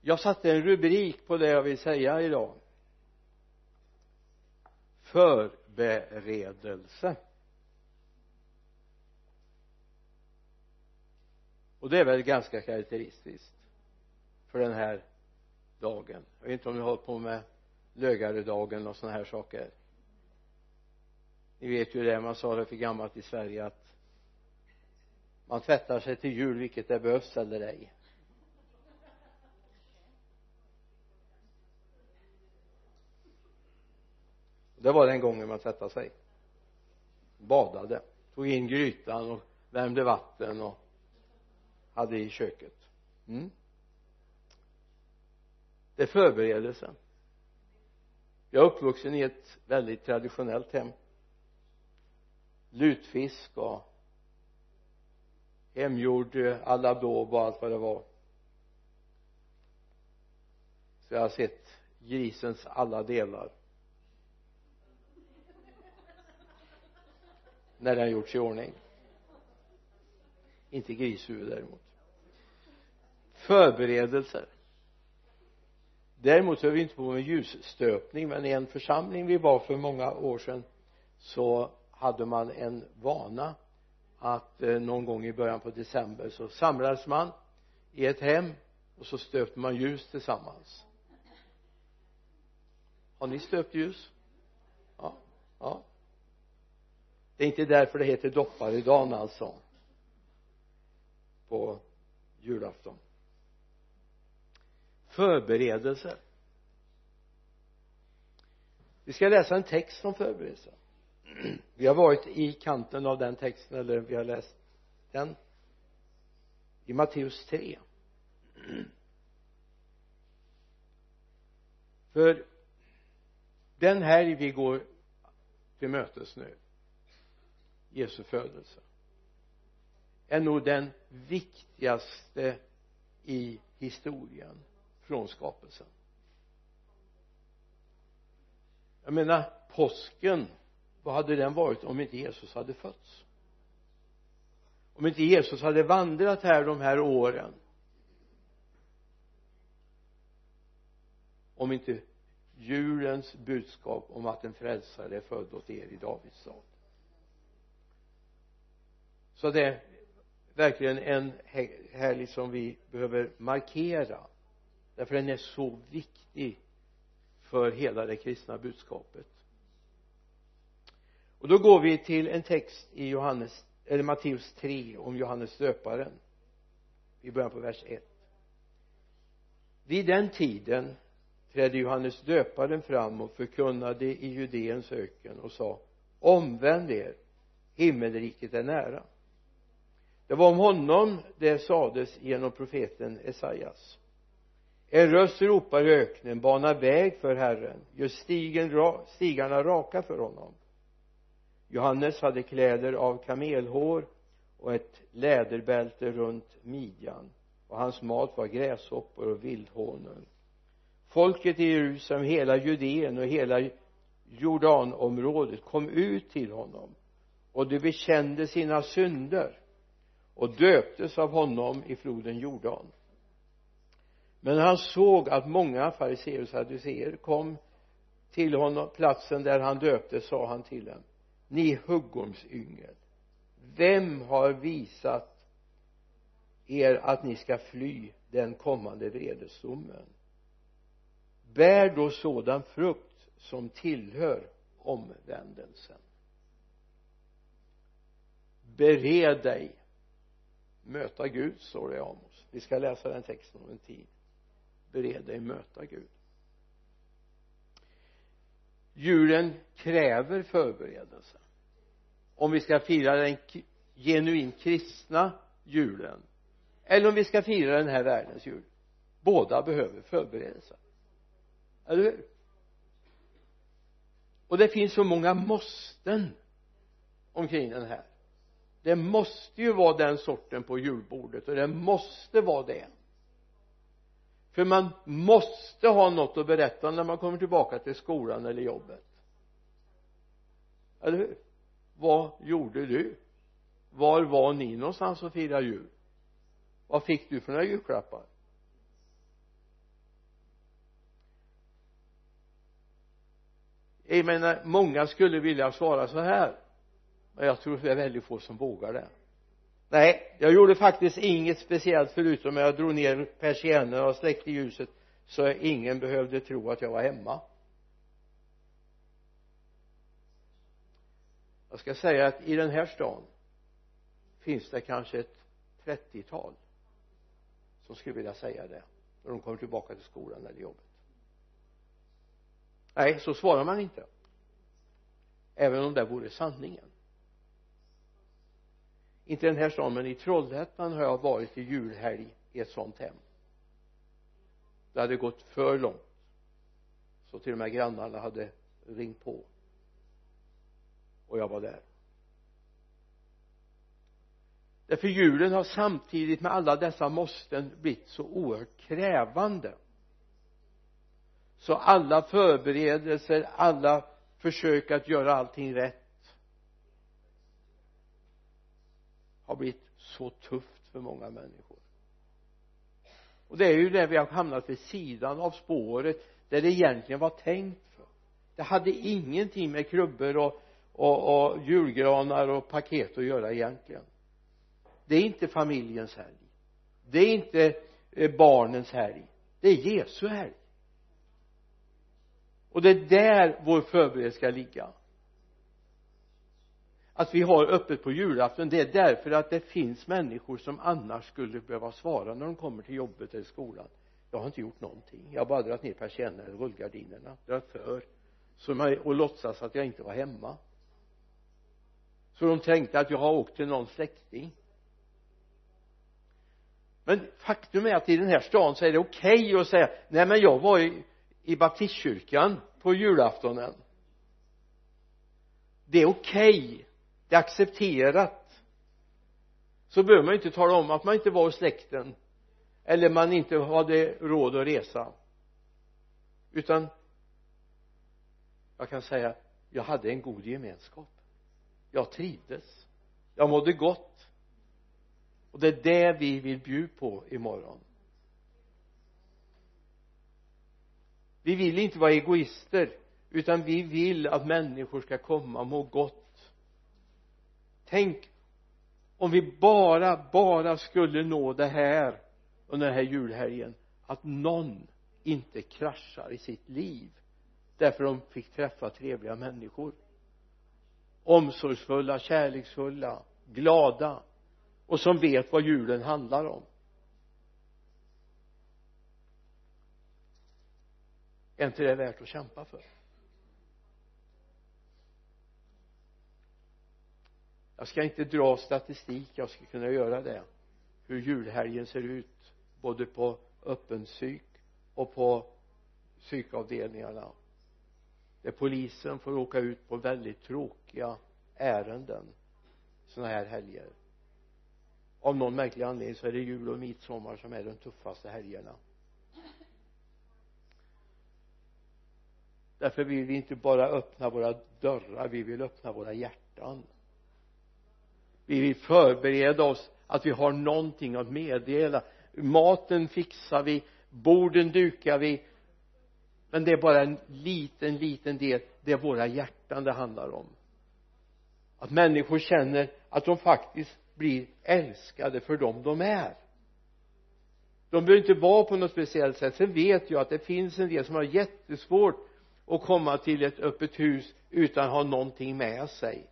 jag satte en rubrik på det jag vill säga idag. Förberedelse. Och det är väl ganska karaktäristiskt för den här dagen. Jag vet inte om ni har hållit på med lögaredagen och sådana här saker. Ni vet ju det man sa det för gammalt i Sverige att man tvättar sig till jul vilket det behövs eller ej. Det var den gången man tvättade sig. Badade tog in grytan och värmde vatten och hade i köket. Mm. det är förberedelsen. Jag är uppvuxen i ett väldigt traditionellt hem. Lutfisk och hemgjord eh, aladåb och allt vad det var. Så jag har sett grisens alla delar. När den gjorts i ordning. Inte grishuvud däremot. Förberedelser. Däremot höll vi inte på med ljusstöpning men i en församling vi var för många år sedan så hade man en vana att eh, någon gång i början på december så samlades man i ett hem och så stöpte man ljus tillsammans. Har ni stöpt ljus? Ja ja det är inte därför det heter dopparedagen alltså. På julafton. Förberedelser vi ska läsa en text om förberedelse. Vi har varit i kanten av den texten eller vi har läst den. I Matteus 3 för den helg vi går till mötes nu. Jesu födelse. Är nog den viktigaste i historien från skapelsen. Jag menar påsken vad hade den varit om inte Jesus hade fötts? Om inte Jesus hade vandrat här de här åren? Om inte julens budskap om att en frälsare är född åt er i Davids stad? Så det är verkligen en helg som vi behöver markera. Därför den är så viktig för hela det kristna budskapet. Och då går vi till en text i Johannes eller Matteus 3 om Johannes döparen. Vi börjar på vers 1 vid den tiden trädde Johannes döparen fram och förkunnade i Judeens öken och sa omvänd er himmelriket är nära det var om honom det sades genom profeten Esaias. En röst ropar i öknen bana väg för Herren. Gör stigen, stigarna raka för honom. Johannes hade kläder av kamelhår och ett läderbälte runt midjan. Och hans mat var gräshoppor och vildhonung. Folket i Jerusalem, hela Judeen och hela Jordanområdet kom ut till honom. Och de bekände sina synder och döptes av honom i floden Jordan. Men han såg att många fariseer och saduceer kom till honom platsen där han döptes sa han till dem ni huggormsyngel vem har visat er att ni ska fly den kommande vredesdomen? Bär då sådan frukt som tillhör omvändelsen. Bered dig möta Gud står det i Amos. Vi ska läsa den texten om en tid. Bered dig möta Gud. Julen kräver förberedelse. Om vi ska fira den genuint kristna julen eller om vi ska fira den här världens jul. Båda behöver förberedelse. Eller hur? Och det finns så många måsten omkring den här det måste ju vara den sorten på julbordet och det måste vara det. För man måste ha något att berätta när man kommer tillbaka till skolan eller jobbet. Eller hur? Vad gjorde du? Var var ni någonstans och firade jul? Vad fick du för några julklappar? Jag menar många skulle vilja svara så här men jag tror det är väldigt få som vågar det. Nej jag gjorde faktiskt inget speciellt förutom att jag drog ner persiennerna och släckte ljuset så ingen behövde tro att jag var hemma. Jag ska säga att i den här stan finns det kanske ett trettiotal som skulle vilja säga det när de kommer tillbaka till skolan eller jobbet. Nej så svarar man inte. Även om det vore sanningen inte den här stan men i Trollhättan har jag varit i julhelg i ett sånt hem. Det hade gått för långt. Så till och med grannarna hade ringt på. Och jag var där. Därför julen har samtidigt med alla dessa måsten blivit så oerhört krävande. Så alla förberedelser alla försök att göra allting rätt har blivit så tufft för många människor. Och det är ju där vi har hamnat vid sidan av spåret där det egentligen var tänkt för. Det hade ingenting med krubbor och, och, och julgranar och paket att göra egentligen. Det är inte familjens helg. Det är inte eh, barnens helg. Det är Jesu helg. Och det är där vår förberedelse ska ligga att vi har öppet på julafton det är därför att det finns människor som annars skulle behöva svara när de kommer till jobbet eller skolan. Jag har inte gjort någonting. Jag har bara dragit ner persiennerna eller rullgardinerna. Dragit för. Och låtsas att jag inte var hemma. Så de tänkte att jag har åkt till någon släkting. Men faktum är att i den här stan så är det okej okay att säga nej men jag var i, i baptistkyrkan på julaftonen. Det är okej. okay det är accepterat. Så behöver man inte tala om att man inte var hos släkten. Eller man inte hade råd att resa. Utan jag kan säga jag hade en god gemenskap. Jag trivdes. Jag mådde gott. Och det är det vi vill bjuda på imorgon. Vi vill inte vara egoister utan vi vill att människor ska komma och må gott tänk om vi bara, bara skulle nå det här under den här julhelgen att någon inte kraschar i sitt liv därför de fick träffa trevliga människor. Omsorgsfulla, kärleksfulla, glada och som vet vad julen handlar om. Är inte det värt att kämpa för? Jag ska inte dra statistik jag ska kunna göra det. Hur julhelgen ser ut både på öppen psyk och på psykavdelningarna. Där polisen får åka ut på väldigt tråkiga ärenden sådana här helger. Av någon märklig anledning så är det jul och midsommar som är de tuffaste helgerna. Därför vill vi inte bara öppna våra dörrar vi vill öppna våra hjärtan vi vill förbereda oss att vi har någonting att meddela. Maten fixar vi borden dukar vi. Men det är bara en liten liten del. Det är våra hjärtan det handlar om. Att människor känner att de faktiskt blir älskade för dem de är. De behöver inte vara på något speciellt sätt. Sen vet jag att det finns en del som har jättesvårt att komma till ett öppet hus utan att ha någonting med sig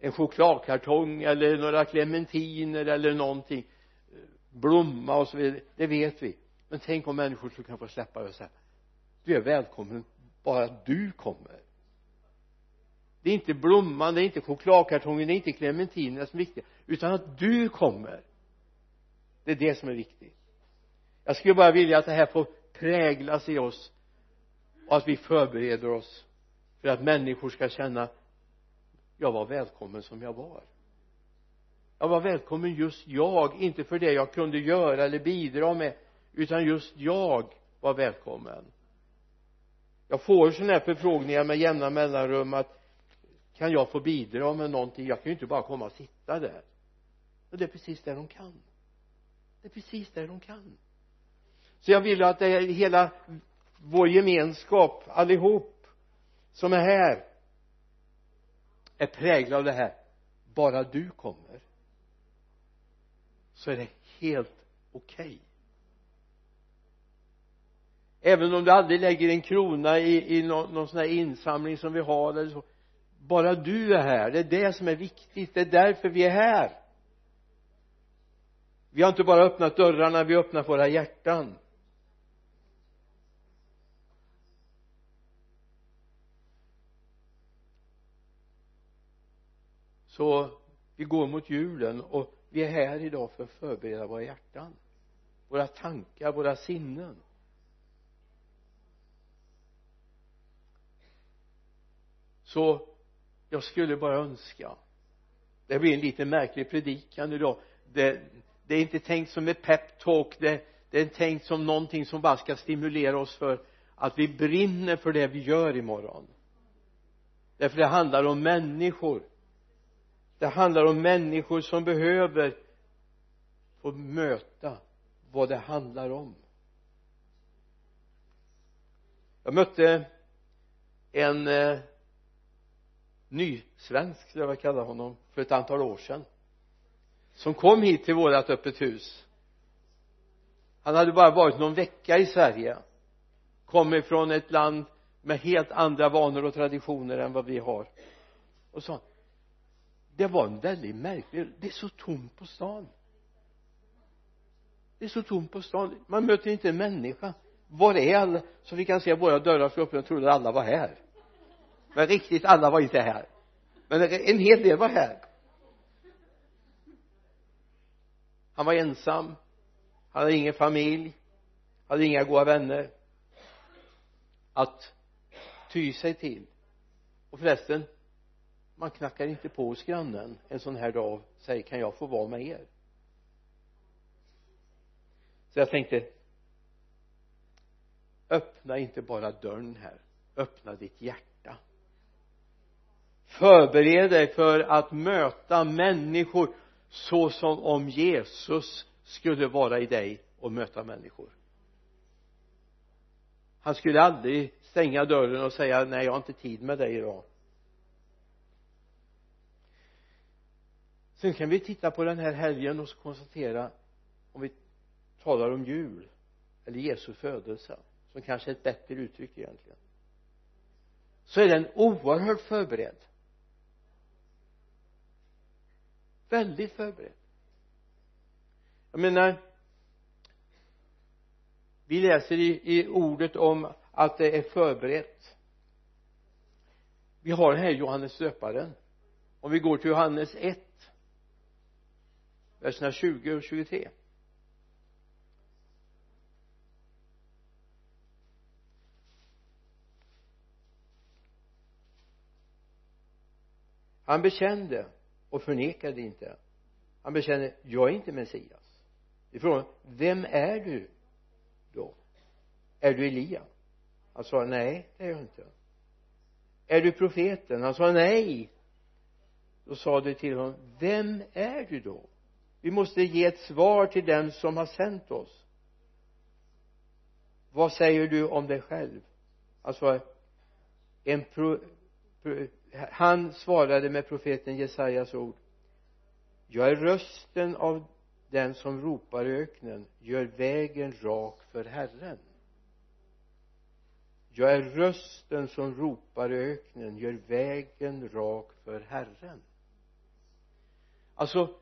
en chokladkartong eller några clementiner eller någonting. Blomma och så vidare. Det vet vi. Men tänk om människor skulle kunna få släppa och säga du är välkommen bara du kommer. Det är inte blomman, det är inte chokladkartongen, det är inte clementinerna som är viktiga utan att du kommer. Det är det som är viktigt. Jag skulle bara vilja att det här får präglas i oss och att vi förbereder oss för att människor ska känna jag var välkommen som jag var. Jag var välkommen just jag inte för det jag kunde göra eller bidra med utan just jag var välkommen. Jag får sådana här förfrågningar med jämna mellanrum att kan jag få bidra med någonting? Jag kan ju inte bara komma och sitta där. Och det är precis det de kan. Det är precis det de kan. Så jag vill att det är hela vår gemenskap allihop som är här är präglad av det här bara du kommer så är det helt okej. Okay. även om du aldrig lägger en krona i, i någon, någon sån här insamling som vi har eller så bara du är här. Det är det som är viktigt. Det är därför vi är här. Vi har inte bara öppnat dörrarna vi har öppnat våra hjärtan. Så vi går mot julen och vi är här idag för att förbereda våra hjärtan våra tankar, våra sinnen. Så jag skulle bara önska det blir en lite märklig predikan idag det, det är inte tänkt som ett peptalk det, det är tänkt som någonting som bara ska stimulera oss för att vi brinner för det vi gör imorgon. Därför det handlar om människor det handlar om människor som behöver få möta vad det handlar om. Jag mötte en eh, nysvensk skulle jag vilja kalla honom för ett antal år sedan som kom hit till vårat öppet hus. Han hade bara varit någon vecka i Sverige. Kom ifrån ett land med helt andra vanor och traditioner än vad vi har. Och sa det var en väldigt märklig det är så tomt på stan. Det är så tomt på stan. Man möter inte en människa. Var är alla? Så vi kan se våra dörrar slå upp jag trodde alla var här. Men riktigt alla var inte här. Men en hel del var här. Han var ensam. Han hade ingen familj. Hade inga goda vänner att ty sig till. Och förresten man knackar inte på hos grannen en sån här dag och säger kan jag få vara med er? Så jag tänkte öppna inte bara dörren här. Öppna ditt hjärta. Förbered dig för att möta människor så som om Jesus skulle vara i dig och möta människor. Han skulle aldrig stänga dörren och säga nej jag har inte tid med dig idag. Sen kan vi titta på den här helgen och konstatera om vi talar om jul eller Jesu födelse som kanske är ett bättre uttryck egentligen så är den oerhört förberedd. Väldigt förberedd. Jag menar vi läser i, i ordet om att det är förberett. Vi har här Johannes döparen. Om vi går till Johannes 1 verserna 20 och 23 han bekände och förnekade inte. Han bekände jag är inte Messias. Det är frågan vem är du då? Är du Elia? Han sa nej det är jag inte. Är du profeten? Han sa nej. Då sa du till honom vem är du då? Vi måste ge ett svar till den som har sänt oss. Vad säger du om dig själv? Alltså en pro, pro, han svarade med profeten Jesajas ord. Jag är rösten av den som ropar i öknen gör vägen rak för Herren. Jag är rösten som ropar i öknen gör vägen rak för Herren. Alltså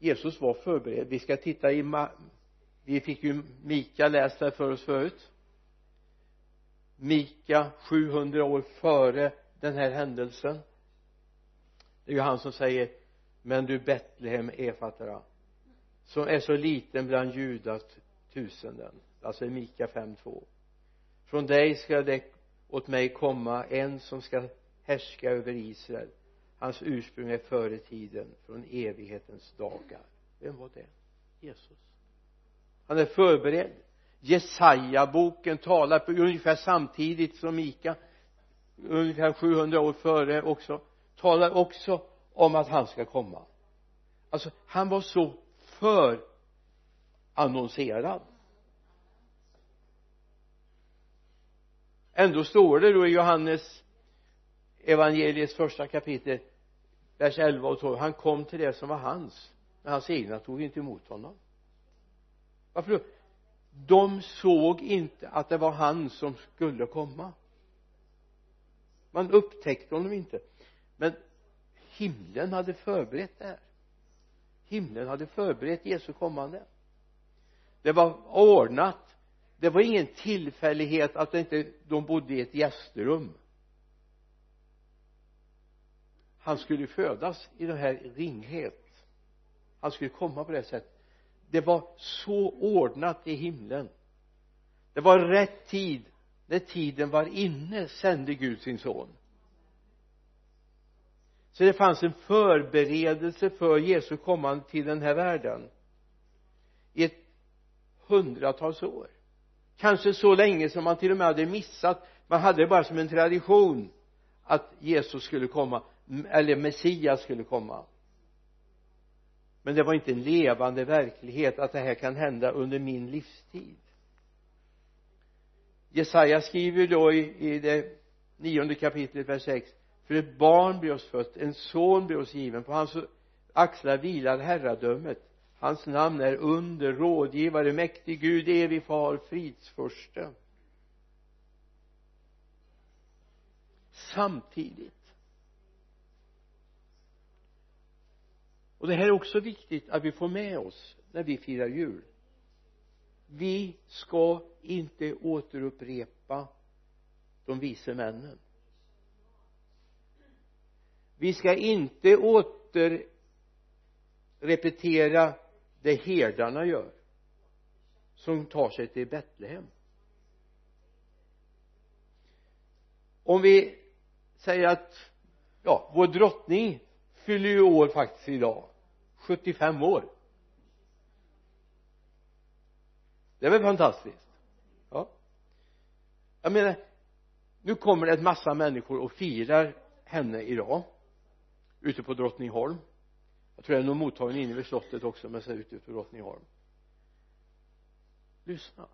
Jesus var förberedd. Vi ska titta i vi fick ju Mika läst här för oss förut. Mika 700 år före den här händelsen. Det är ju han som säger men du Betlehem Efatara som är så liten bland judas tusenden. Alltså i Mika 5.2 från dig ska det åt mig komma en som ska härska över Israel hans ursprung är före tiden från evighetens dagar. Vem var det? Jesus. Han är förberedd. Jesaja boken talar på ungefär samtidigt som Mika ungefär 700 år före också talar också om att han ska komma. Alltså han var så för annonserad ändå står det då i Johannes evangeliets första kapitel vers 11 och 12 han kom till det som var hans. Men hans egna tog inte emot honom. Varför då? De såg inte att det var han som skulle komma. Man upptäckte honom inte. Men himlen hade förberett det här. Himlen hade förberett Jesu kommande. Det var ordnat. Det var ingen tillfällighet att inte de bodde i ett gästrum han skulle födas i den här ringhet. Han skulle komma på det sättet det var så ordnat i himlen. Det var rätt tid när tiden var inne sände Gud sin son. Så det fanns en förberedelse för Jesu kommande till den här världen i ett hundratals år. Kanske så länge som man till och med hade missat. Man hade det bara som en tradition att Jesus skulle komma eller Messias skulle komma. Men det var inte en levande verklighet att det här kan hända under min livstid. Jesaja skriver då i, i det nionde kapitlet vers 6 för ett barn blir oss fött en son blir oss given. På hans axlar vilar herradömet. Hans namn är under rådgivare mäktig Gud evig far fridsförste. Samtidigt och det här är också viktigt att vi får med oss när vi firar jul. Vi ska inte återupprepa de vise männen. Vi ska inte återrepetera det herdarna gör som tar sig till Betlehem. Om vi säger att ja, vår drottning fyller ju år faktiskt idag. 75 år. Det är väl fantastiskt? Ja. Jag menar nu kommer det en massa människor och firar henne idag ute på Drottningholm. Jag tror det är någon mottagning inne vid slottet också men ser ute på Drottningholm. Lyssna.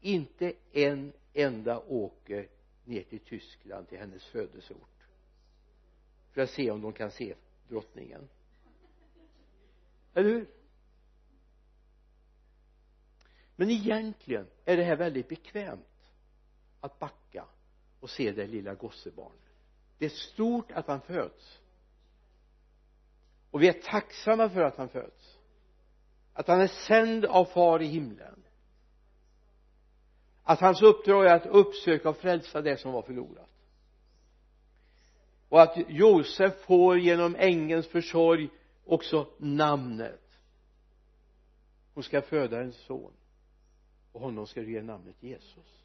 Inte en enda åker ner till Tyskland till hennes födelseort för att se om de kan se drottningen. Eller hur? Men egentligen är det här väldigt bekvämt att backa och se det lilla gossebarnet det är stort att han föds. Och vi är tacksamma för att han föds. Att han är sänd av far i himlen. Att hans uppdrag är att uppsöka och frälsa det som var förlorat och att Josef får genom ängelns försorg också namnet. Hon ska föda en son. Och honom ska du ge namnet Jesus.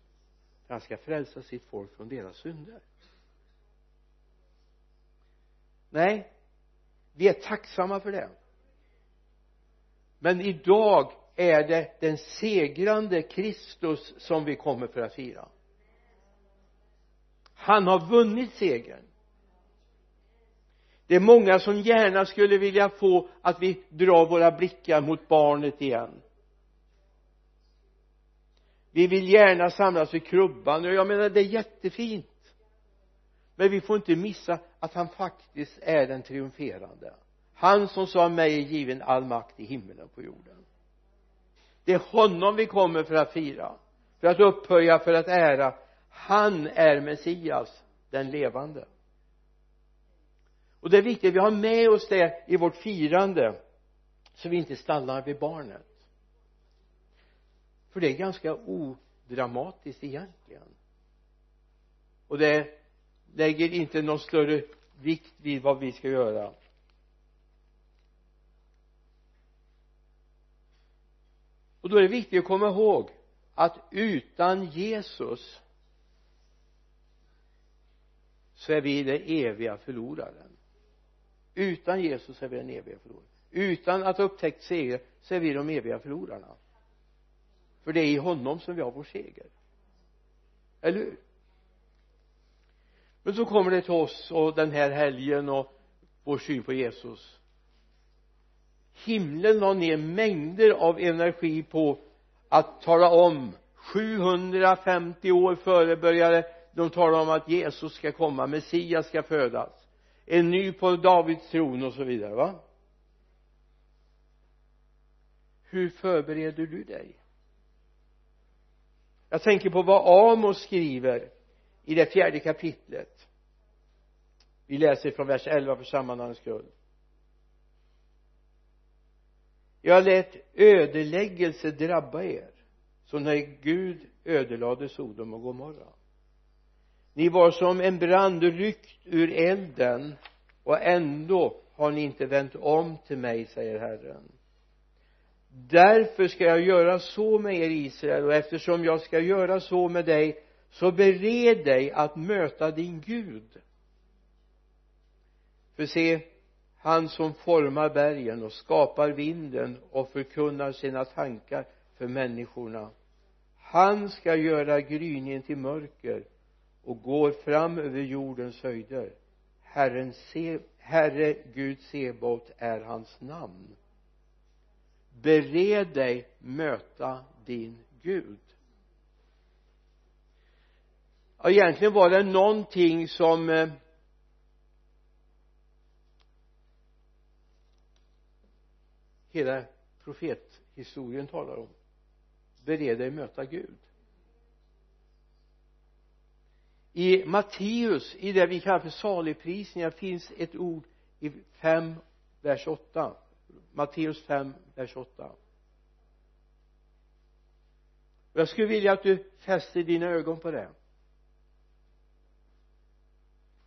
För han ska frälsa sitt folk från deras synder. Nej vi är tacksamma för det. Men idag är det den segrande Kristus som vi kommer för att fira. Han har vunnit segern det är många som gärna skulle vilja få att vi drar våra blickar mot barnet igen. Vi vill gärna samlas vid krubban. Och jag menar det är jättefint. Men vi får inte missa att han faktiskt är den triumferande. Han som sa mig är given all makt i himmelen och på jorden. Det är honom vi kommer för att fira för att upphöja, för att ära. Han är Messias den levande och det är viktigt att vi har med oss det i vårt firande så vi inte stannar vid barnet. För det är ganska odramatiskt egentligen. Och det lägger inte någon större vikt vid vad vi ska göra. Och då är det viktigt att komma ihåg att utan Jesus så är vi den eviga förloraren utan Jesus är vi den eviga förloraren utan att upptäckt seger så är vi de eviga förlorarna. För det är i honom som vi har vår seger. Eller hur? Men så kommer det till oss och den här helgen och vår syn på Jesus. Himlen la ner mängder av energi på att tala om 750 år före började. De tala om att Jesus ska komma Messias ska födas en ny på Davids tron och så vidare va? Hur förbereder du dig? Jag tänker på vad Amos skriver i det fjärde kapitlet. Vi läser från vers 11 för sammanhangets skull. Jag lät ödeläggelse drabba er som när Gud ödelade Sodom och Gomorra ni var som en brand ryckt ur elden och ändå har ni inte vänt om till mig säger Herren. Därför ska jag göra så med er Israel och eftersom jag ska göra så med dig så bered dig att möta din Gud. För se han som formar bergen och skapar vinden och förkunnar sina tankar för människorna. Han ska göra gryningen till mörker och går fram över jordens höjder. Herren se, Herre Gud Sebot är hans namn. Bered dig möta din Gud. Ja egentligen var det någonting som eh, hela profethistorien talar om. Bered dig möta Gud i Matteus i det vi kallar för saligprisningar finns ett ord i 5 vers 8 Matteus 5 vers 8 jag skulle vilja att du fäster dina ögon på det.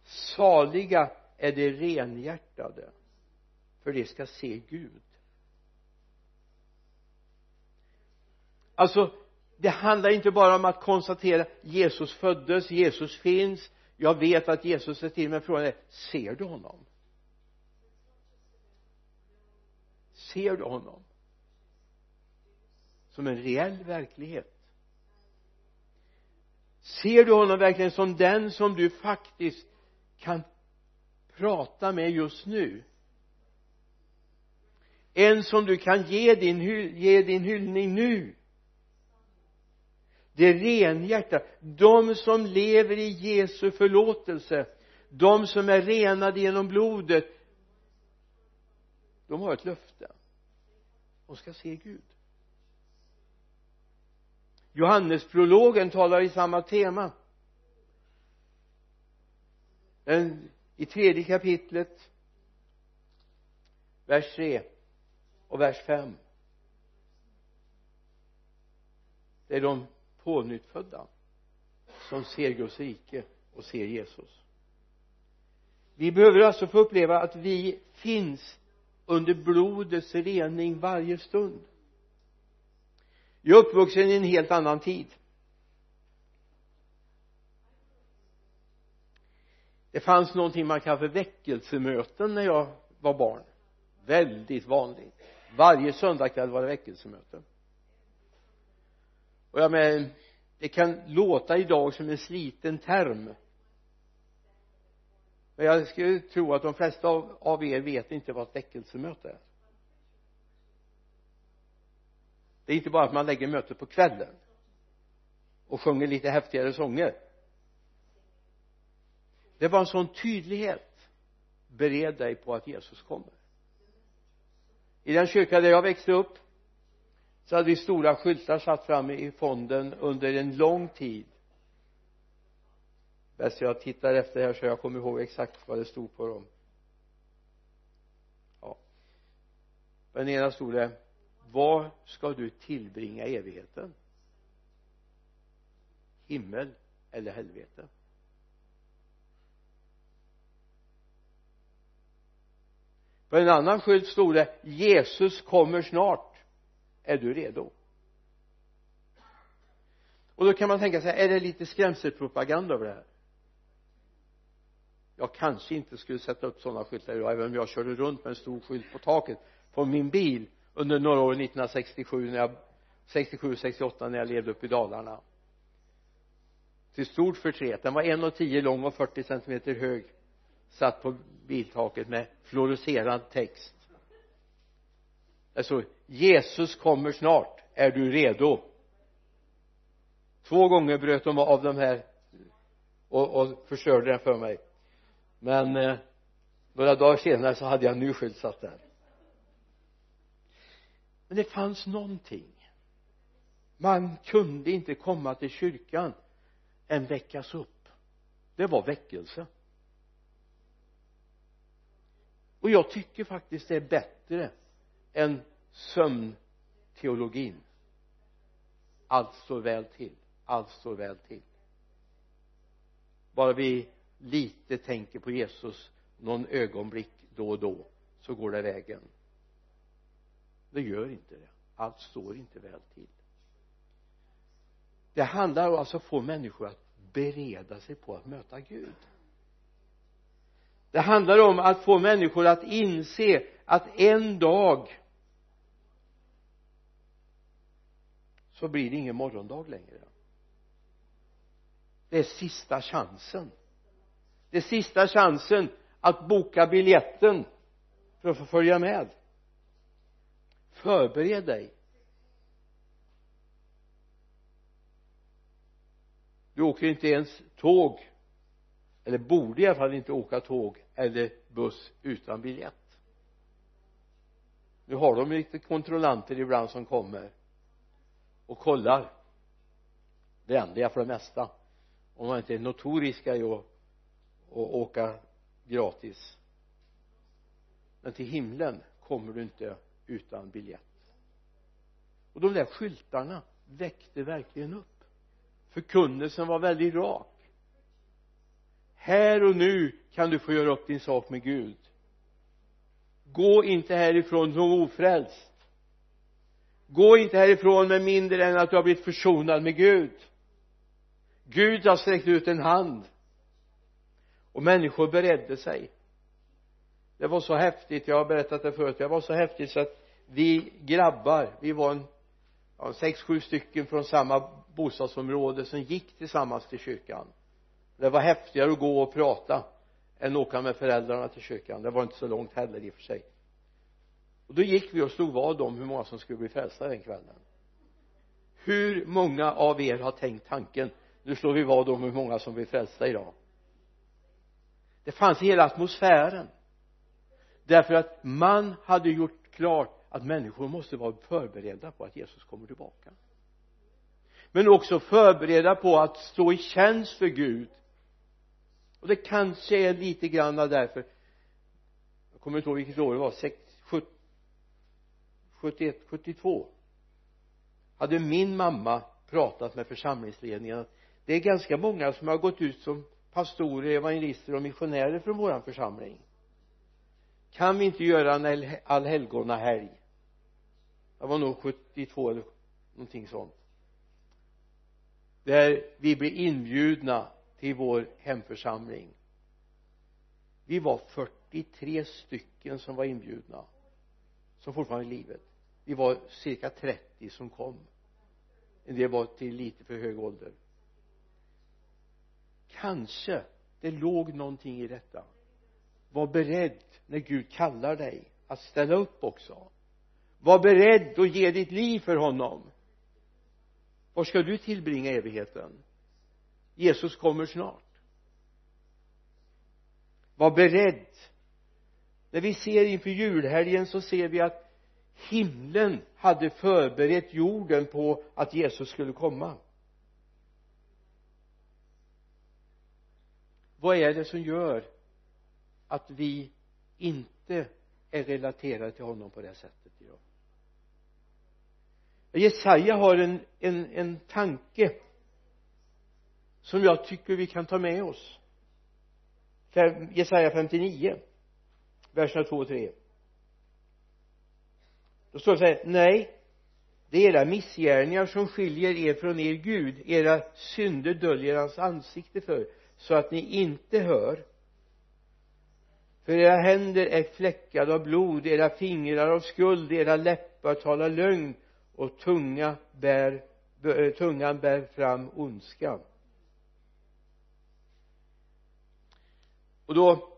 Saliga är de renhjärtade för de ska se Gud. Alltså det handlar inte bara om att konstatera Jesus föddes, Jesus finns. Jag vet att Jesus är till men frågan är ser du honom? Ser du honom? Som en reell verklighet. Ser du honom verkligen som den som du faktiskt kan prata med just nu? En som du kan ge din, ge din hyllning nu? Det renhjärtade de som lever i Jesu förlåtelse de som är renade genom blodet de har ett löfte. De ska se Gud. Johannesprologen talar i samma tema. Den i tredje kapitlet vers 3 och vers 5 det är de pånyttfödda som ser Guds rike och ser Jesus. Vi behöver alltså få uppleva att vi finns under blodets rening varje stund. Jag är uppvuxen i en helt annan tid. Det fanns någonting man kallar för väckelsemöten när jag var barn. Väldigt vanligt. Varje söndagkväll var det väckelsemöte och jag menar det kan låta idag som en sliten term. Men jag skulle tro att de flesta av, av er vet inte vad ett väckelsemöte är. Det är inte bara att man lägger mötet på kvällen och sjunger lite häftigare sånger. Det var en sån tydlighet. Bered dig på att Jesus kommer. I den kyrka där jag växte upp så hade vi stora skyltar satt framme i fonden under en lång tid. Bäst jag tittar efter här så jag kommer ihåg exakt vad det stod på dem. Ja. På den ena stod det var ska du tillbringa evigheten? Himmel eller helvete? På en annan skylt stod det Jesus kommer snart är du redo? Och då kan man tänka sig är det lite skrämselpropaganda över det här? Jag kanske inte skulle sätta upp sådana skyltar idag även om jag körde runt med en stor skylt på taket på min bil under några år 1967 när jag 67 68 när jag levde uppe i Dalarna. Till stort förtret. Den var 1,10 lång och 40 centimeter hög satt på biltaket med fluorescerad text alltså Jesus kommer snart. Är du redo? Två gånger bröt de av de här och, och förstörde den för mig. Men eh, några dagar senare så hade jag en ny skylt satt där. Men det fanns någonting. Man kunde inte komma till kyrkan än väckas upp. Det var väckelse. Och jag tycker faktiskt det är bättre än sömnteologin. Allt står väl till. Allt står väl till. Bara vi lite tänker på Jesus någon ögonblick då och då så går det vägen. Det gör inte det. Allt står inte väl till. Det handlar alltså om att alltså få människor att bereda sig på att möta Gud. Det handlar om att få människor att inse att en dag så blir det ingen morgondag längre. Det är sista chansen. Det är sista chansen att boka biljetten för att få följa med. Förbered dig. Du åker inte ens tåg eller borde i alla fall inte åka tåg eller buss utan biljett. Nu har de lite kontrollanter ibland som kommer och kollar. Vänliga för det mesta. Om man inte är notoriska i att, att åka gratis. Men till himlen kommer du inte utan biljett. Och de där skyltarna väckte verkligen upp. Förkunnelsen var väldigt rak. Här och nu kan du få göra upp din sak med Gud. Gå inte härifrån som ofrälst gå inte härifrån med mindre än att du har blivit försonad med Gud. Gud har sträckt ut en hand. Och människor beredde sig. Det var så häftigt, jag har berättat det förut, det var så häftigt så att vi grabbar, vi var en ja, sex, sju stycken från samma bostadsområde som gick tillsammans till kyrkan. Det var häftigare att gå och prata än att åka med föräldrarna till kyrkan. Det var inte så långt heller i och för sig och då gick vi och slog vad om hur många som skulle bli frälsta den kvällen. Hur många av er har tänkt tanken nu slår vi vad om hur många som blir frälsta idag? Det fanns i hela atmosfären. Därför att man hade gjort klart att människor måste vara förberedda på att Jesus kommer tillbaka. Men också förberedda på att stå i tjänst för Gud. Och det kanske är lite grann därför jag kommer inte ihåg vilket år det var 71, 72 hade min mamma pratat med församlingsledningen att det är ganska många som har gått ut som pastorer, evangelister och missionärer från våran församling. Kan vi inte göra en allhelgonahelg det var nog 72 eller någonting sånt. Där vi blir inbjudna till vår hemförsamling. Vi var 43 stycken som var inbjudna som fortfarande är i livet vi var cirka 30 som kom. En del var till lite för hög ålder. Kanske det låg någonting i detta. Var beredd när Gud kallar dig att ställa upp också. Var beredd att ge ditt liv för honom. Var ska du tillbringa evigheten? Jesus kommer snart. Var beredd. När vi ser inför julhelgen så ser vi att himlen hade förberett jorden på att Jesus skulle komma. Vad är det som gör att vi inte är relaterade till honom på det sättet idag? Jesaja har en, en, en tanke som jag tycker vi kan ta med oss. Jesaja 59 verserna 2 och 3 då står det så här nej det är era missgärningar som skiljer er från er Gud. Era synder döljer hans ansikte för så att ni inte hör. För era händer är fläckade av blod era fingrar av skuld era läppar talar lögn och tunga bär, eh, tungan bär fram ondska och då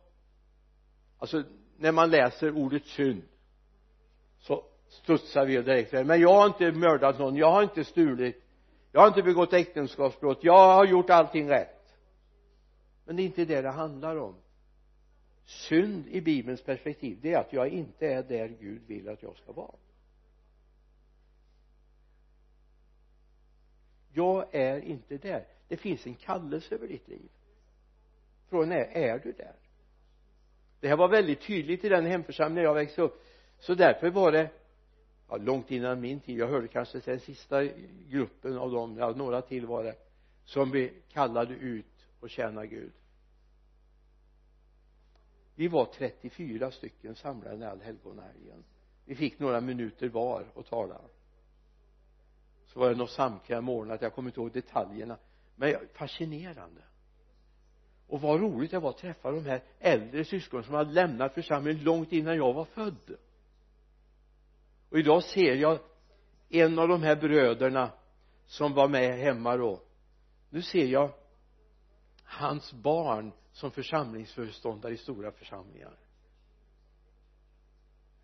alltså när man läser ordet synd studsar vi direkt men jag har inte mördat någon. Jag har inte stulit. Jag har inte begått äktenskapsbrott. Jag har gjort allting rätt. Men det är inte det det handlar om. Synd i bibelns perspektiv det är att jag inte är där Gud vill att jag ska vara. Jag är inte där. Det finns en kallelse över ditt liv. Frågan är, är du där? Det här var väldigt tydligt i den hemförsamling jag växte upp. Så därför var det ja, långt innan min tid. Jag hörde kanske till den sista gruppen av dem, ja några till var det. Som vi kallade ut och tjäna Gud. Vi var 34 stycken samlade allhelgonahelgen vi fick några minuter var att tala. Så var det något samkväm ordnat jag kommer inte ihåg detaljerna. Men fascinerande. Och vad roligt det var att träffa de här äldre syskonen som hade lämnat församlingen långt innan jag var född och idag ser jag en av de här bröderna som var med hemma då. Nu ser jag hans barn som församlingsföreståndare i stora församlingar.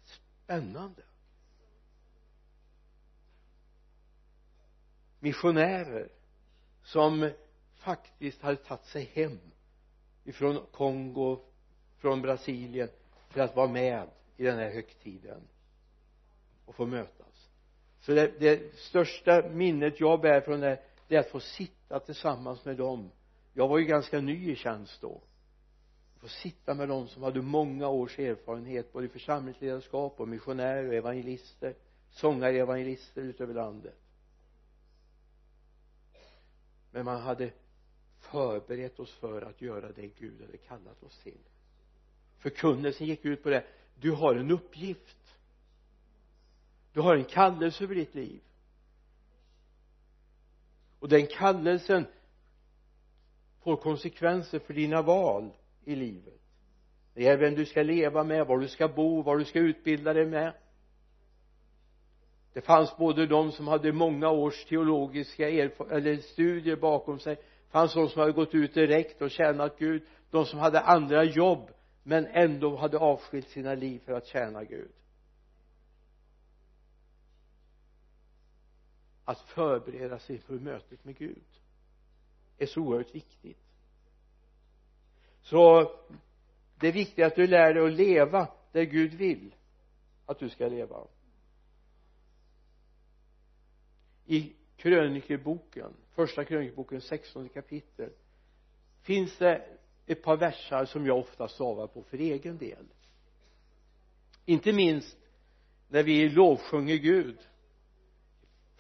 Spännande. Missionärer som faktiskt hade tagit sig hem ifrån Kongo från Brasilien för att vara med i den här högtiden och få mötas. Så det, det största minnet jag bär från det det är att få sitta tillsammans med dem. Jag var ju ganska ny i tjänst då. Få sitta med dem som hade många års erfarenhet både i församlingsledarskap och missionärer och evangelister sångare evangelister utöver landet. Men man hade förberett oss för att göra det Gud hade kallat oss till. Förkunnelsen gick ut på det. Du har en uppgift du har en kallelse över ditt liv. Och den kallelsen får konsekvenser för dina val i livet. Det är vem du ska leva med, var du ska bo, var du ska utbilda dig med. Det fanns både de som hade många års teologiska eller studier bakom sig. Det fanns de som hade gått ut direkt och tjänat Gud. De som hade andra jobb men ändå hade avskilt sina liv för att tjäna Gud. Att förbereda sig för mötet med Gud är så oerhört viktigt. Så det är viktigt att du lär dig att leva där Gud vill att du ska leva. I krönikeboken första krönikeboken 16 kapitel finns det ett par versar som jag ofta stavar på för egen del. Inte minst när vi lovsjunger Gud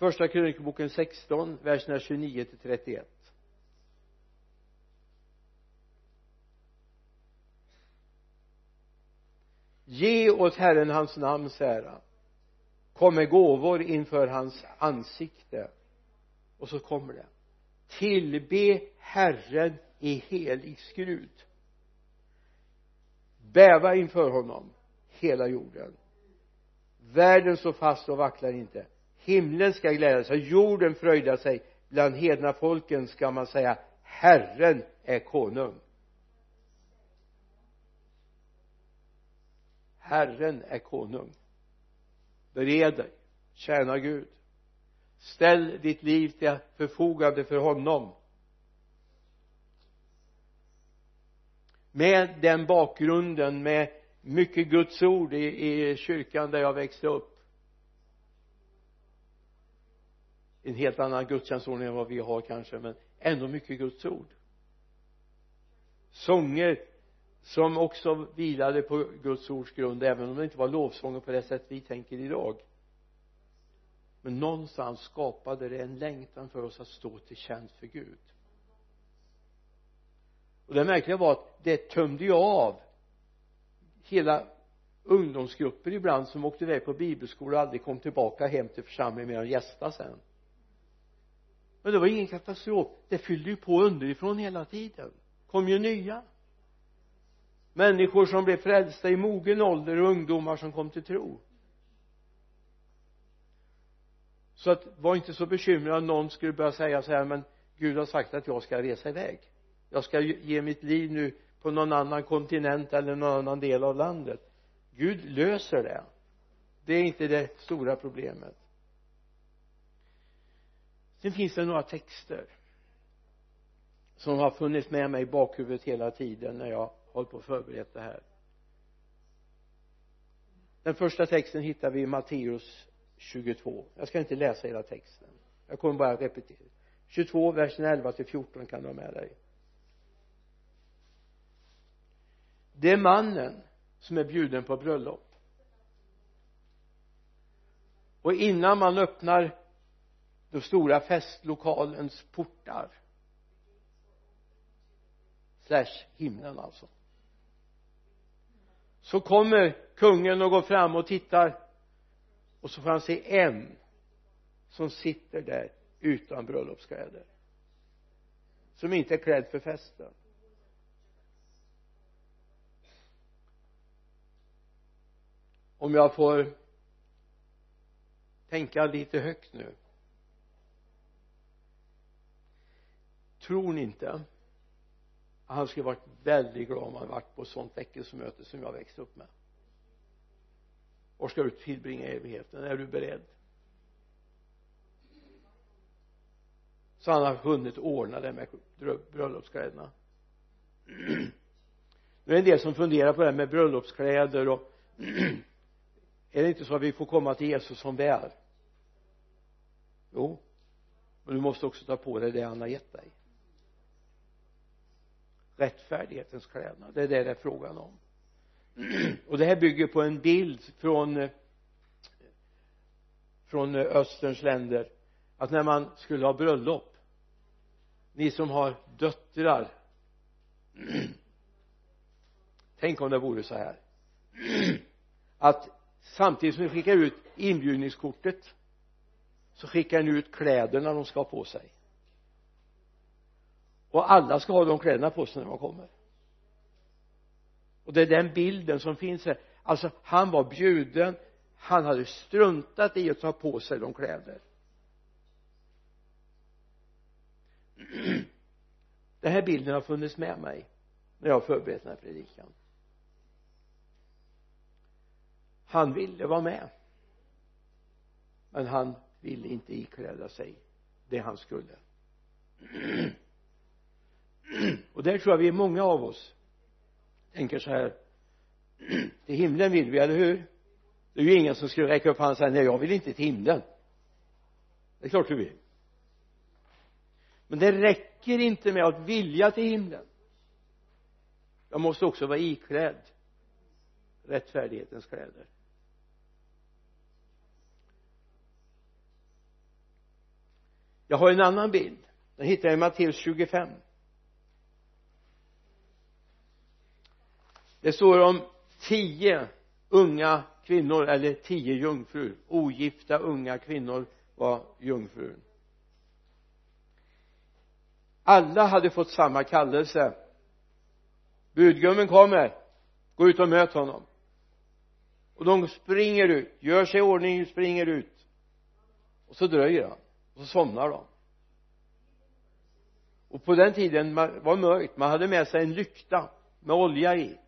första krönikeboken 16 verserna 29 till 31 ge åt Herren hans namns ära kom med gåvor inför hans ansikte. Och så kommer det. Tillbe Herren i helig skrud bäva inför honom hela jorden. Världen står fast och vacklar inte himlen ska glädja sig jorden fröjda sig. Bland hedna folken ska man säga Herren är konung. Herren är konung. Bered dig tjäna Gud. Ställ ditt liv till förfogande för honom. Med den bakgrunden med mycket Guds ord i, i kyrkan där jag växte upp en helt annan gudstjänstordning än vad vi har kanske men ändå mycket Guds ord. Sånger som också vilade på Guds ords grund även om det inte var lovsånger på det sätt vi tänker idag. Men någonstans skapade det en längtan för oss att stå till tjänst för Gud. Och det märkliga var att det tömde ju av hela ungdomsgrupper ibland som åkte iväg på bibelskola och aldrig kom tillbaka hem till församlingen mer än gästa sen men det var ingen katastrof. Det fyllde ju på underifrån hela tiden. Kom ju nya. Människor som blev frälsta i mogen ålder och ungdomar som kom till tro. Så att var inte så bekymrad om någon skulle börja säga så här men Gud har sagt att jag ska resa iväg. Jag ska ge mitt liv nu på någon annan kontinent eller någon annan del av landet. Gud löser det. Det är inte det stora problemet sen finns det några texter som har funnits med mig i bakhuvudet hela tiden när jag hållit på och förberett det här. Den första texten hittar vi i Matteus 22 jag ska inte läsa hela texten. Jag kommer bara att repetera. 22 versen 11 till 14 kan du ha med dig. Det är mannen som är bjuden på bröllop. Och innan man öppnar den stora festlokalens portar. Slash himlen alltså. Så kommer kungen och går fram och tittar. Och så får han se en som sitter där utan bröllopskläder. Som inte är klädd för festen. Om jag får tänka lite högt nu. Tror ni inte att han skulle varit väldigt glad om han varit på ett sånt väckelsemöte som jag växte upp med? Var ska du tillbringa evigheten? Är du beredd? Så han har hunnit ordna det med bröllopskläderna. Nu är det en del som funderar på det här med bröllopskläder och är det inte så att vi får komma till Jesus som vi är? Jo men du måste också ta på dig det han har gett dig rättfärdighetens klädnad. Det är det det är frågan om. Och det här bygger på en bild från från österns länder att när man skulle ha bröllop ni som har döttrar tänk om det vore så här att samtidigt som ni skickar ut inbjudningskortet så skickar ni ut kläderna de ska ha på sig och alla ska ha de kläderna på sig när de kommer. Och det är den bilden som finns här. Alltså han var bjuden. Han hade struntat i att ta på sig de kläder. Den här bilden har funnits med mig när jag har förberett den här predikan. Han ville vara med men han ville inte ikläda sig det han skulle. och där tror jag vi är många av oss. Tänker så här till himlen vill vi, eller hur? Det är ju ingen som skulle räcka upp handen och säga nej jag vill inte till himlen. Det är klart du vill. Men det räcker inte med att vilja till himlen. Jag måste också vara iklädd rättfärdighetens kläder. Jag har en annan bild. Den hittar jag i Matteus 25 det står om tio unga kvinnor eller tio jungfrur. Ogifta unga kvinnor var jungfrun. Alla hade fått samma kallelse. Budgummen kommer. Gå ut och möt honom. Och de springer ut. Gör sig i ordning springer ut. Och så dröjer han. Och så somnar de. Och på den tiden var det mörkt. Man hade med sig en lykta med olja i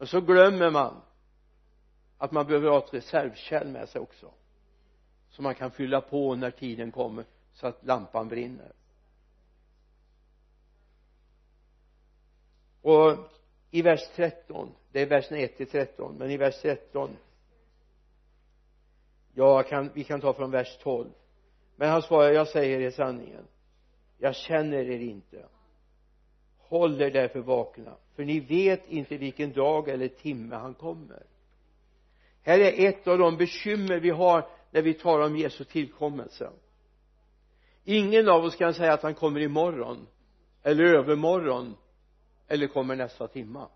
och så glömmer man att man behöver ha ett reservkärl med sig också. Så man kan fylla på när tiden kommer så att lampan brinner. Och i vers 13 det är versen 1 till 13 men i vers 13 ja kan, vi kan ta från vers 12 men han svarar jag säger er sanningen. Jag känner er inte håll er därför vakna för ni vet inte vilken dag eller timme han kommer. Här är ett av de bekymmer vi har när vi talar om Jesu tillkommelse. Ingen av oss kan säga att han kommer imorgon eller övermorgon eller kommer nästa timma.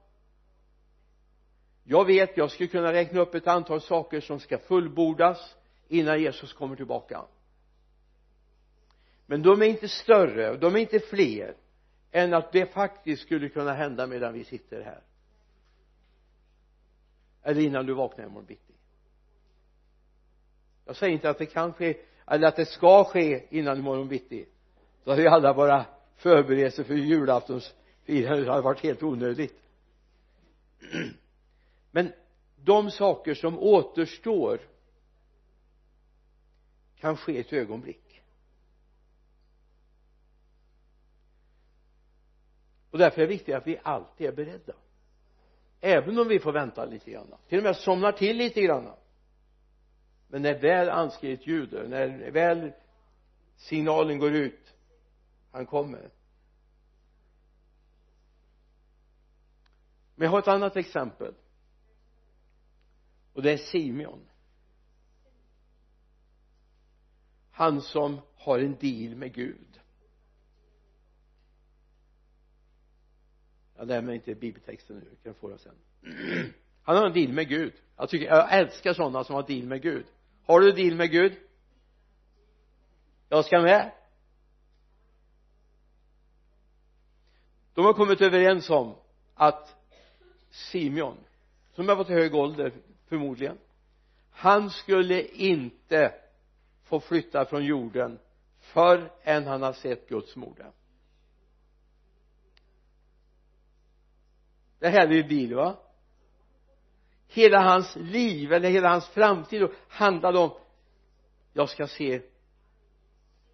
Jag vet jag skulle kunna räkna upp ett antal saker som ska fullbordas innan Jesus kommer tillbaka. Men de är inte större de är inte fler än att det faktiskt skulle kunna hända medan vi sitter här. Eller innan du vaknar imorgon bitti. Jag säger inte att det kan ske eller att det ska ske innan imorgon bitti. Då hade vi alla bara förberedelser för julaftonsfirandet, det hade varit helt onödigt. Men de saker som återstår kan ske ett ögonblick. Och därför är det viktigt att vi alltid är beredda. Även om vi får vänta lite grann. Till och med somnar till lite grann. Men när väl anskrivet ljuder när väl signalen går ut han kommer. Men jag har ett annat exempel. Och det är Simeon. Han som har en deal med Gud. Jag lämnar inte bibeltexten nu, kan få den sen. Han har en deal med Gud. Jag tycker, jag älskar sådana som har deal med Gud. Har du deal med Gud? Jag ska med. De har kommit överens om att Simeon som har varit i hög ålder förmodligen han skulle inte få flytta från jorden förrän han har sett Guds moder. Det här är ju bil va? Hela hans liv eller hela hans framtid handlade om jag ska se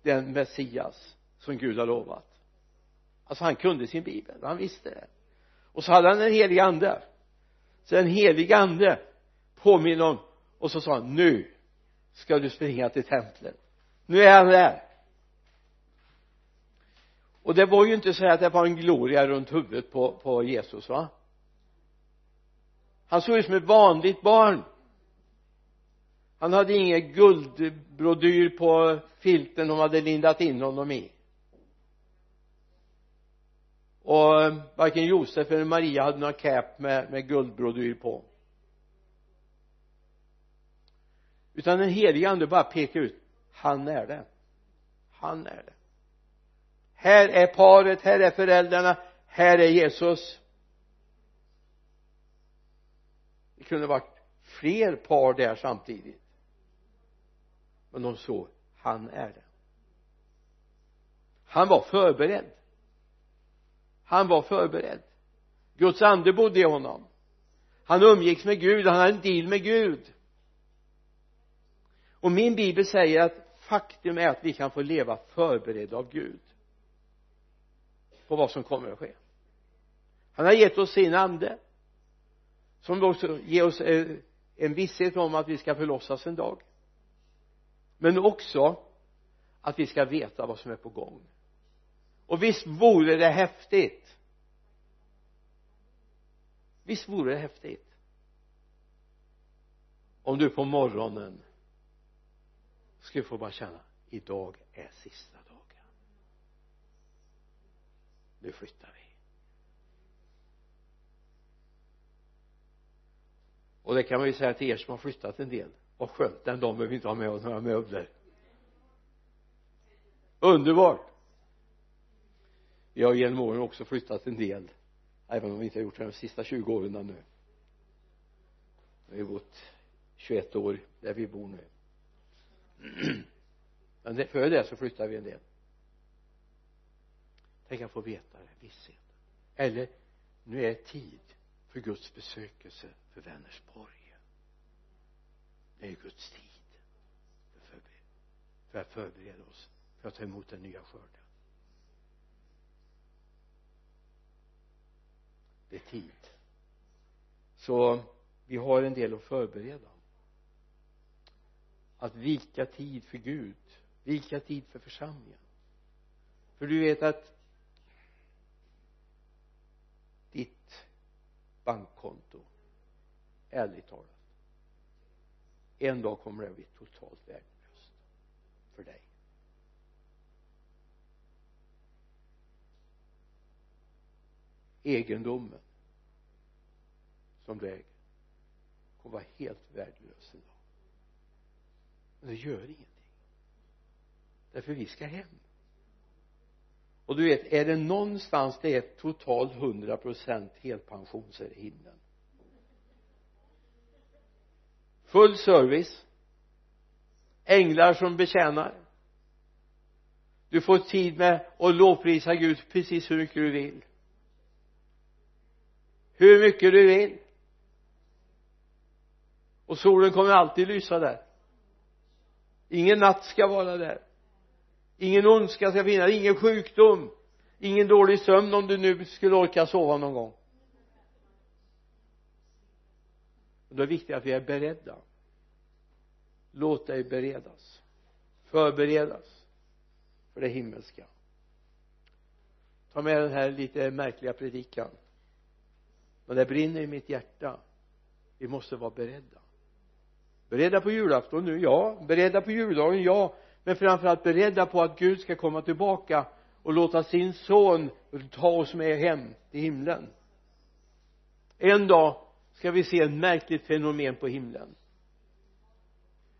den Messias som Gud har lovat. Alltså han kunde sin bibel han visste det. Och så hade han en helig ande. Så en helig ande påminner om och så sa han nu ska du springa till templet. Nu är han där. Och det var ju inte så att det var en gloria runt huvudet på, på Jesus va? Han såg ut som ett vanligt barn. Han hade ingen guldbrodyr på filten de hade lindat in honom i. Och eh, varken Josef eller Maria hade någon cap med, med guldbrodyr på. Utan den helige ande bara pekar ut han är det. Han är det. Här är paret, här är föräldrarna här är Jesus. Det kunde varit fler par där samtidigt. Men de såg han är det han var förberedd. Han var förberedd. Guds ande bodde i honom. Han umgicks med Gud han hade en deal med Gud. Och min bibel säger att faktum är att vi kan få leva förberedda av Gud på vad som kommer att ske. Han har gett oss sin ande som också ger oss eh, en visshet om att vi ska förlossas en dag. Men också att vi ska veta vad som är på gång. Och visst vore det häftigt? Visst vore det häftigt? Om du på morgonen skulle få bara känna idag är sista dagen. Nu flyttar vi. Och det kan man ju säga till er som har flyttat en del. Vad skönt den dagen behöver vi inte ha med oss några möbler. Underbart! Vi har genom åren också flyttat en del även om vi inte har gjort det de sista 20 åren nu vi har bott 21 år där vi bor nu. Men före det så flyttade vi en del. Tänk att få veta det, visshet eller nu är tid för Guds besökelse för Vänersborg. Det är Guds tid. För, för att förbereda oss för att ta emot den nya skörden. Det är tid. Så vi har en del att förbereda att vika tid för Gud vika tid för församlingen. För du vet att ditt bankkonto ärligt talat en dag kommer det att bli totalt värdelöst för dig. Egendomen som du äger kommer vara helt värdelös en dag. Men det gör ingenting. Därför vi ska hem. Och du vet är det någonstans det är totalt hundra procent helpension så är det himlen full service. Änglar som betjänar. Du får tid med att lovprisa Gud precis hur mycket du vill. Hur mycket du vill. Och solen kommer alltid lysa där. Ingen natt ska vara där. Ingen ondska ska finnas. Ingen sjukdom. Ingen dålig sömn om du nu skulle orka sova någon gång. Och då är det viktigt att vi är beredda. Låt dig beredas. Förberedas för det himmelska. Ta med den här lite märkliga predikan. Men det brinner i mitt hjärta vi måste vara beredda. Beredda på julafton nu, ja. Beredda på juldagen, ja. Men framförallt beredda på att Gud ska komma tillbaka och låta sin son ta oss med hem till himlen. En dag ska vi se ett märkligt fenomen på himlen.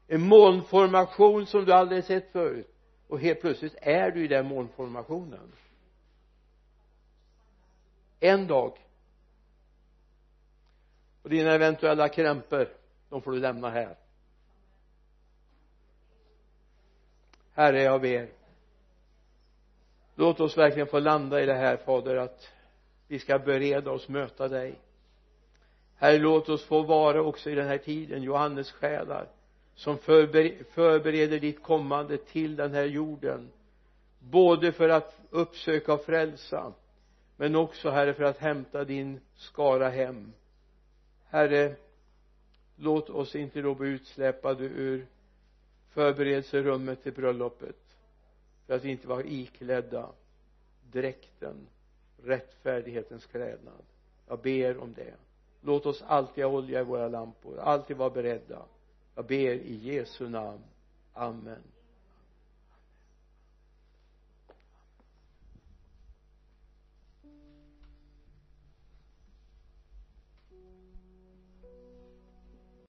En molnformation som du aldrig sett förut. Och helt plötsligt är du i den molnformationen. En dag. Och dina eventuella krämpor de får du lämna här. Herre jag ber. Låt oss verkligen få landa i det här fader att vi ska bereda oss möta dig herre låt oss få vara också i den här tiden Johannes själar som förbereder ditt kommande till den här jorden. Både för att uppsöka och frälsa men också herre för att hämta din skara hem. Herre låt oss inte då bli utsläpade ur förberedelserummet till bröllopet för att vi inte var iklädda dräkten rättfärdighetens klädnad. Jag ber om det låt oss alltid ha olja i våra lampor alltid vara beredda. Jag ber i Jesu namn. Amen.